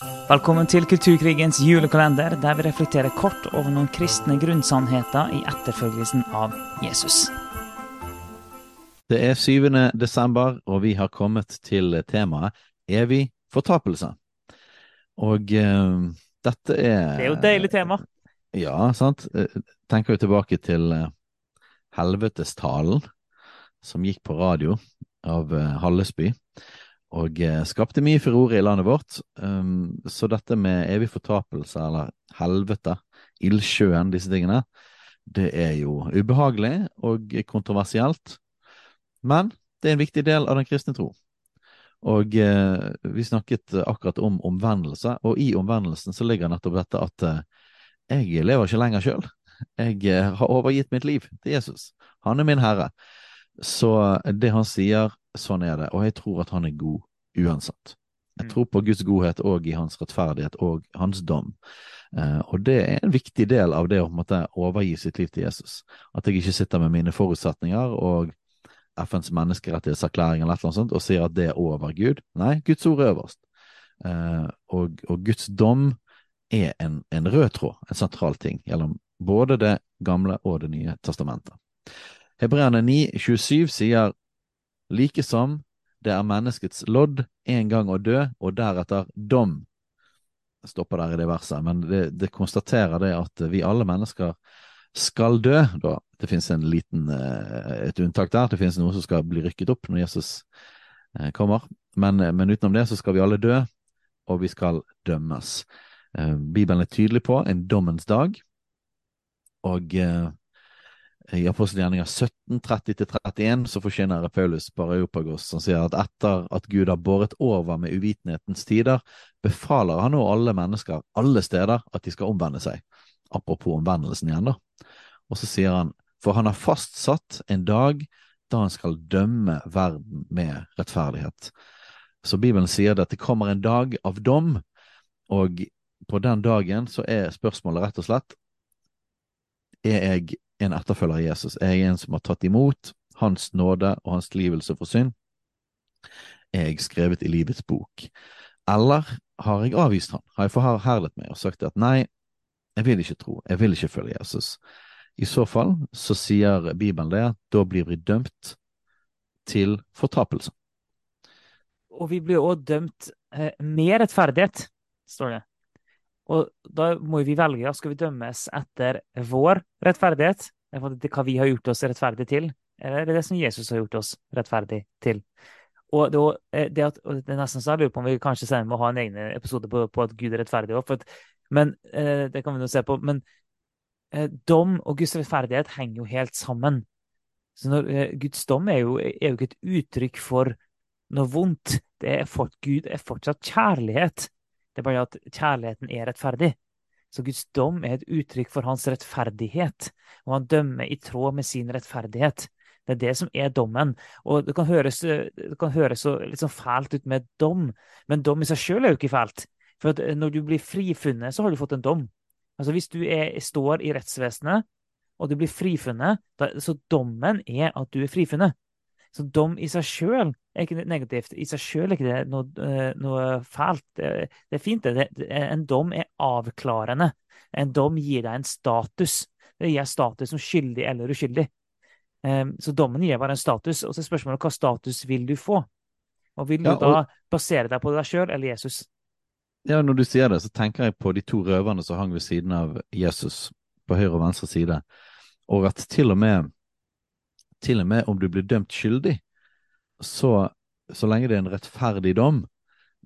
Velkommen til Kulturkrigens julekalender, der vi reflekterer kort over noen kristne grunnsannheter i etterfølgelsen av Jesus. Det er 7. desember, og vi har kommet til temaet evig fortapelse. Og uh, dette er Det er jo et deilig tema. Ja, sant. Eh, Tenker jo tilbake til eh, helvetestalen som gikk på radio av Hallesby, og eh, skapte mye furore i landet vårt. Um, så dette med evig fortapelse, eller helvete, ildsjøen, disse tingene, det er jo ubehagelig og kontroversielt. Men det er en viktig del av den kristne tro. Og eh, vi snakket akkurat om omvendelse, og i omvendelsen så ligger nettopp dette at eh, jeg lever ikke lenger sjøl. Jeg eh, har overgitt mitt liv til Jesus. Han er min herre. Så det han sier, sånn er det. Og jeg tror at han er god uansett. Jeg Mm. tror på Guds godhet og i hans rettferdighet og hans dom. Eh, og det er en viktig del av det å måte overgi sitt liv til Jesus. At jeg ikke sitter med mine forutsetninger og FNs menneskerettighetserklæring eller annet sånt og sier at det er over Gud. Nei, Guds ord er øverst. Eh, og, og Guds dom er en, en rød tråd, en sentral ting, gjennom både Det gamle og Det nye testamentet. Hebreerne 27 sier like som det er menneskets lodd en gang å dø, og deretter dom. Jeg stopper der i det verset, men det, det konstaterer det at vi alle mennesker skal dø. Da. Det finnes eh, et unntak der. Det finnes noe som skal bli rykket opp når Jesus eh, kommer. Men, men utenom det så skal vi alle dø, og vi skal dømmes. Eh, Bibelen er tydelig på en dommens dag, og eh, i apostelgjerninga 17.30-31 så forkynner Paulus Paraeopagos som sier at etter at Gud har båret over med uvitenhetens tider, befaler han nå alle mennesker alle steder at de skal omvende seg. Apropos omvendelsen igjen, da. Og så sier han, for han har fastsatt en dag da han skal dømme verden med rettferdighet. Så Bibelen sier det at det kommer en dag av dom, og på den dagen så er spørsmålet rett og slett er jeg en etterfølger av Jesus? Er jeg en som har tatt imot hans nåde og hans tilgivelse for synd? Er jeg skrevet i livets bok? Eller har jeg avvist han? Har jeg forherdet meg og sagt at nei, jeg vil ikke tro, jeg vil ikke følge Jesus? I så fall så sier Bibelen det, da blir vi dømt til fortapelse. Og vi blir også dømt eh, med rettferdighet, står det. Og da må vi velge, skal vi dømmes etter vår rettferdighet, eller hva vi har gjort oss rettferdig til, eller er det det som Jesus har gjort oss rettferdig til? Og det, det, at, og det er nesten så jeg lurer på om vi kanskje senere må ha en egen episode på, på at Gud er rettferdig òg, men eh, det kan vi nå se på. Men eh, dom og Guds rettferdighet henger jo helt sammen. Så når, eh, Guds dom er jo, er jo ikke et uttrykk for noe vondt. Det er fort, Gud er fortsatt kjærlighet. Det er bare at kjærligheten er rettferdig. Så Guds dom er et uttrykk for hans rettferdighet, og han dømmer i tråd med sin rettferdighet. Det er det som er dommen. Og det kan høres, det kan høres så, litt sånn fælt ut med dom, men dom i seg sjøl er jo ikke fælt. For at når du blir frifunnet, så har du fått en dom. Altså Hvis du er, står i rettsvesenet, og du blir frifunnet, så dommen er at du er frifunnet. Så dom i seg sjøl er ikke negativt. I seg sjøl er ikke det noe, eh, noe fælt. Det, er fint, det. En dom er avklarende. En dom gir deg en status. Det gir status som skyldig eller uskyldig. Um, så dommen gir bare en status. Og så er spørsmålet hva status vil du få? Og vil du Ja, og- da basere deg på deg sjøl eller Jesus? Ja, når du sier det, så tenker jeg på de to røverne som hang ved siden av Jesus, på høyre og venstre side, og at til og med til og med om du blir dømt skyldig, så, så lenge det er en rettferdig dom,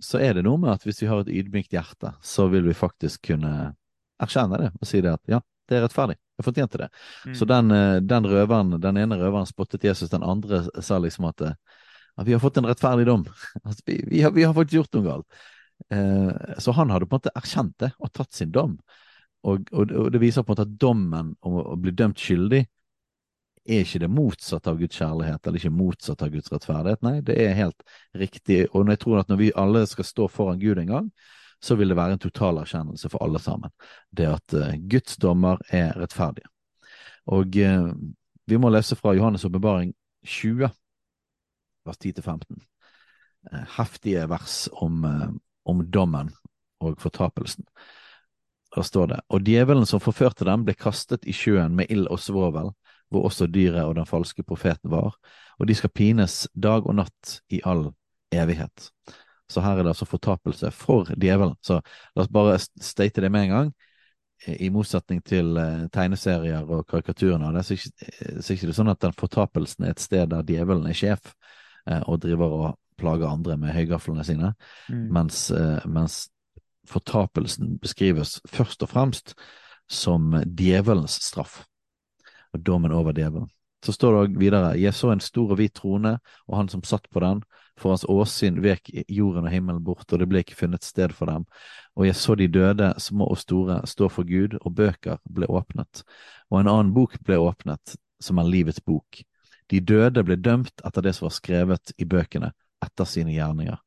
så er det noe med at hvis vi har et ydmykt hjerte, så vil vi faktisk kunne erkjenne det og si det at ja, det er rettferdig. Jeg fortjente det. Mm. Så den, eh, den røveren, den ene røveren spottet Jesus, den andre sa liksom at, eh, at vi har fått en rettferdig dom. At vi, vi, har, vi har faktisk gjort noe galt. Eh, så han hadde på en måte erkjent det og tatt sin dom. Og, og, og det viser på en måte at dommen om å bli dømt skyldig er ikke det motsatte av Guds kjærlighet, eller ikke motsatt av Guds rettferdighet. Nei, det er helt riktig. Og jeg tror at når vi alle skal stå foran Gud en gang, så vil det være en total erkjennelse for alle sammen. Det at eh, Guds dommer er rettferdige. Og eh, vi må lese fra Johannes' åpenbaring 20, vers 10-15. Eh, heftige vers om, eh, om dommen og fortapelsen. Da står det, og djevelen som forførte dem, ble kastet i sjøen med ild og svovel, hvor også dyret og den falske profeten var, og de skal pines dag og natt i all evighet. Så her er det altså fortapelse for djevelen. Så la oss bare state det med en gang. I motsetning til eh, tegneserier og karikaturene, så er ikke, ikke det sånn at den fortapelsen er et sted der djevelen er sjef eh, og driver og plager andre med høygaflene sine, mm. mens, eh, mens fortapelsen beskrives først og fremst som djevelens straff, og dommen over djevelen. Så står det òg videre, jeg så en stor og hvit trone, og han som satt på den, for hans åsyn vek jorden og himmelen bort, og det ble ikke funnet sted for dem. Og jeg så de døde, små og store, stå for Gud, og bøker ble åpnet. Og en annen bok ble åpnet, som er livets bok. De døde ble dømt etter det som var skrevet i bøkene, etter sine gjerninger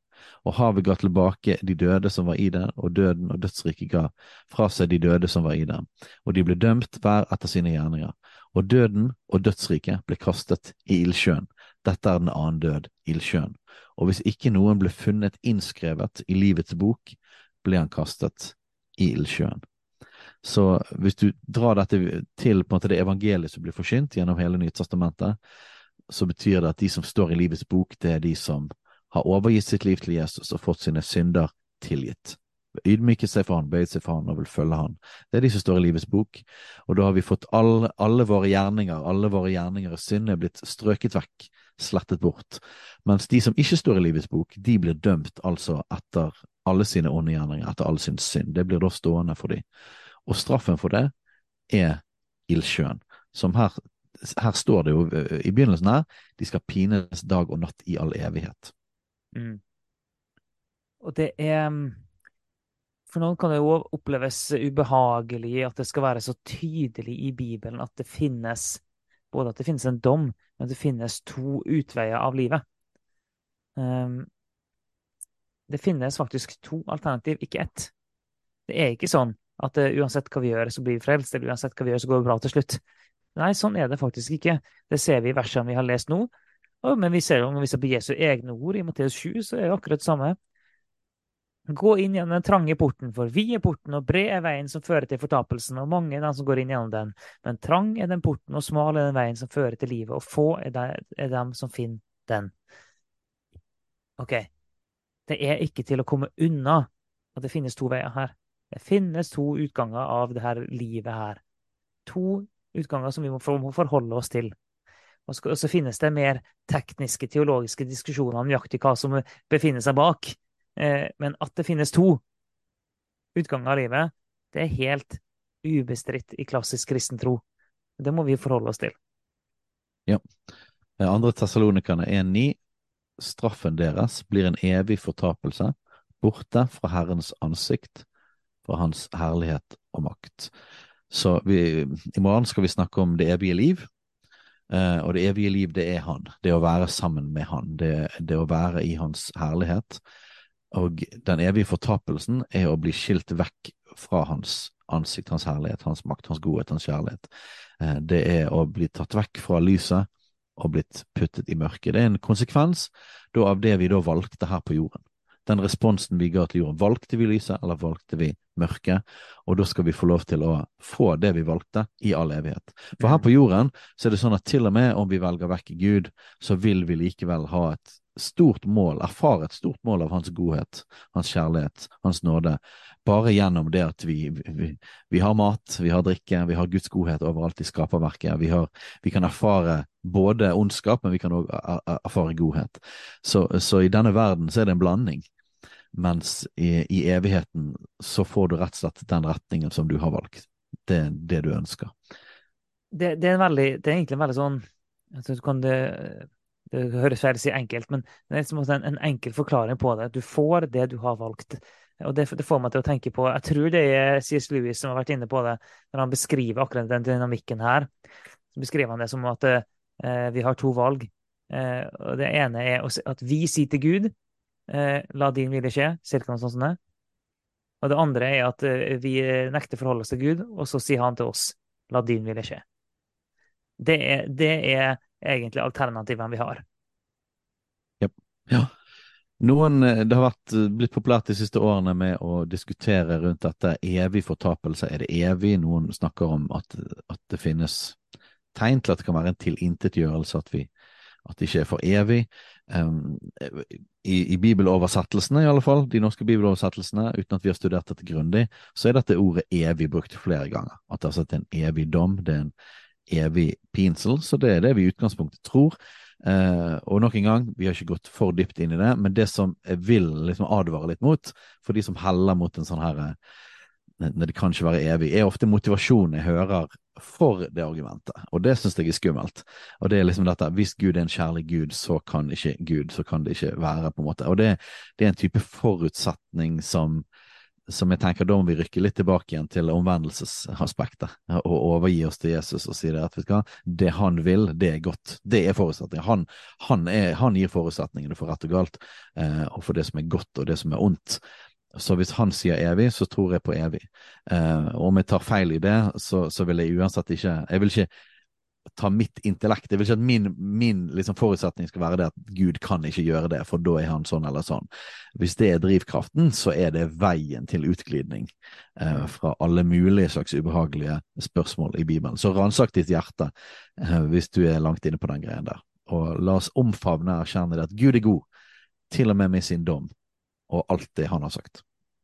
og havet ga tilbake de døde som var i det, og døden og dødsriket ga fra seg de døde som var i det, og de ble dømt hver etter sine gjerninger. Og døden og dødsriket ble kastet i ildsjøen. Dette er den annen død, ildsjøen. Og hvis ikke noen ble funnet innskrevet i livets bok, ble han kastet i ildsjøen. Så hvis du drar dette til på en måte det evangeliet som blir forsynt gjennom hele Nytestamentet, så betyr det at de som står i livets bok, det er de som har overgitt sitt liv til Jesus og fått sine synder tilgitt. Ydmyket seg for han, bøyd seg for han og vil følge han. Det er de som står i livets bok. Og da har vi fått alle, alle våre gjerninger, alle våre gjerninger og synd er blitt strøket vekk, slettet bort. Mens de som ikke står i livets bok, de blir dømt altså etter alle sine onde gjerninger, etter all sin synd. Det blir da stående for dem. Og straffen for det er ildsjøen, som her, her står det jo i begynnelsen her, de skal pines dag og natt i all evighet. Mm. Og det er mm, For noen kan det jo oppleves ubehagelig at det skal være så tydelig i Bibelen at det finnes både at det finnes en dom, men at det finnes to utveier av livet. Um, det finnes faktisk to alternativ, ikke ett. Det er ikke sånn at uh, uansett hva vi gjør, så blir vi frelst, eller uansett hva vi gjør, så går det bra til slutt. Nei, sånn er det faktisk ikke. Det ser vi i versene vi har lest nå, men vi ser jo når vi ser på Jesu egne ord i Matteus 7, så er det akkurat det samme. Gå inn gjennom den trange porten, for vi er porten, og bred er veien som fører til fortapelsen, og mange er de som går inn gjennom den. Men trang er den porten, og smal er den veien som fører til livet, og få er de, er de som finner den. Ok, det er ikke til å komme unna at det finnes to veier her. Det finnes to utganger av det her livet her. To utganger som vi må forholde oss til. Og så finnes det mer tekniske, teologiske diskusjoner om nøyaktig hva som befinner seg bak. Eh, men at det finnes to utganger av livet, det er helt ubestridt i klassisk kristen tro. Det må vi forholde oss til. Ja. Andre Tessalonikerne 1,9. Straffen deres blir en evig fortapelse, borte fra Herrens ansikt, fra Hans herlighet og makt. Så vi, i morgen skal vi snakke om det evige liv, Uh, og det evige liv, det er han. Det å være sammen med han. Det, det, å være i hans herlighet. Og den evige fortapelsen er å bli skilt vekk fra hans ansikt, hans herlighet, hans makt, hans godhet, hans kjærlighet. Uh, det er å bli tatt vekk fra lyset og blitt puttet i mørket. Det er en konsekvens av det vi da valgte her på jorden den responsen vi ga til jorden. Valgte vi lyset, eller valgte vi mørket? Og da skal vi få lov til å få det vi valgte, i all evighet. For her på jorden så er det sånn at til og med om vi velger vekk Gud, så vil vi likevel ha et stort mål, erfare et stort mål av hans godhet, hans kjærlighet, hans nåde, bare gjennom det at vi, vi, vi har mat, vi har drikke, vi har Guds godhet overalt i skaperverket. Vi, har, vi kan erfare både ondskap, men vi kan òg erfare godhet. Så, så, i denne verden så er det en blanding. Mens i, i, evigheten så får du rett og slett den retningen som du har valgt. Det det du ønsker. Det, det, er, veldig, det er, egentlig en veldig sånn det, det høres feil å si enkelt, men det er liksom en, en, enkel forklaring på det. Du får det du har valgt. Og det, det, får meg til å tenke på Jeg tror det er C.S. Lewis som har vært inne på det når han beskriver akkurat den dynamikken her. Så beskriver han det som at eh, vi har to valg. Eh, og Det ene er at vi sier til Gud eh, la din vilje skje, cirka noe sånt det. Og det andre er at eh, vi nekter forholde oss til Gud, og så sier han til oss, la din vilje skje. Det er, det er egentlig alternativene vi har. Yep. Ja. Noen, eh, Det har vært eh, blitt populært de siste årene med å diskutere rundt dette evig fortapelse. Er det evig? Noen snakker om at, at det finnes tegn til at det kan være en tilintetgjørelse, at, vi, at det ikke er for evig. Um, I i bibeloversettelsene, i alle fall, de norske bibeloversettelsene, uten at vi har studert dette grundig, så er dette ordet evig brukt flere ganger. At det er en evig dom, det er en evig pinsel. Så det er det vi i utgangspunktet tror. Uh, og nok en gang, vi har ikke gått for dypt inn i det, men det som jeg vil liksom advare litt mot, for de som heller mot en sånn her eh, det kan ikke være evig, er ofte motivasjonen jeg hører for det argumentet, og det syns jeg er skummelt. Og det er liksom dette, hvis Gud er en kjærlig Gud, så kan ikke Gud, så kan det ikke være, på en måte. Og det, det er en type forutsetning som som jeg tenker da må vi rykke litt tilbake igjen til omvendelsesaspektet, og overgi oss til Jesus og si det at vet du det han vil, det er godt. Det er forutsetningen. Han, han, han gir forutsetningene for rett og galt, eh, og for det som er godt og det som er ondt. Så hvis han sier evig, så tror jeg på evig. Eh, og om jeg tar feil i det, så, så vil jeg uansett ikke Jeg vil ikke ta mitt intellekt. Jeg vil ikke at min, min liksom forutsetning skal være det at Gud kan ikke gjøre det, for da er han sånn eller sånn. Hvis det er drivkraften, så er det veien til utglidning eh, fra alle mulige slags ubehagelige spørsmål i Bibelen. Så ransak ditt hjerte eh, hvis du er langt inne på den greien der. Og la oss omfavne og erkjenne det at Gud er god, til og med med sin dom, og alt det han har sagt.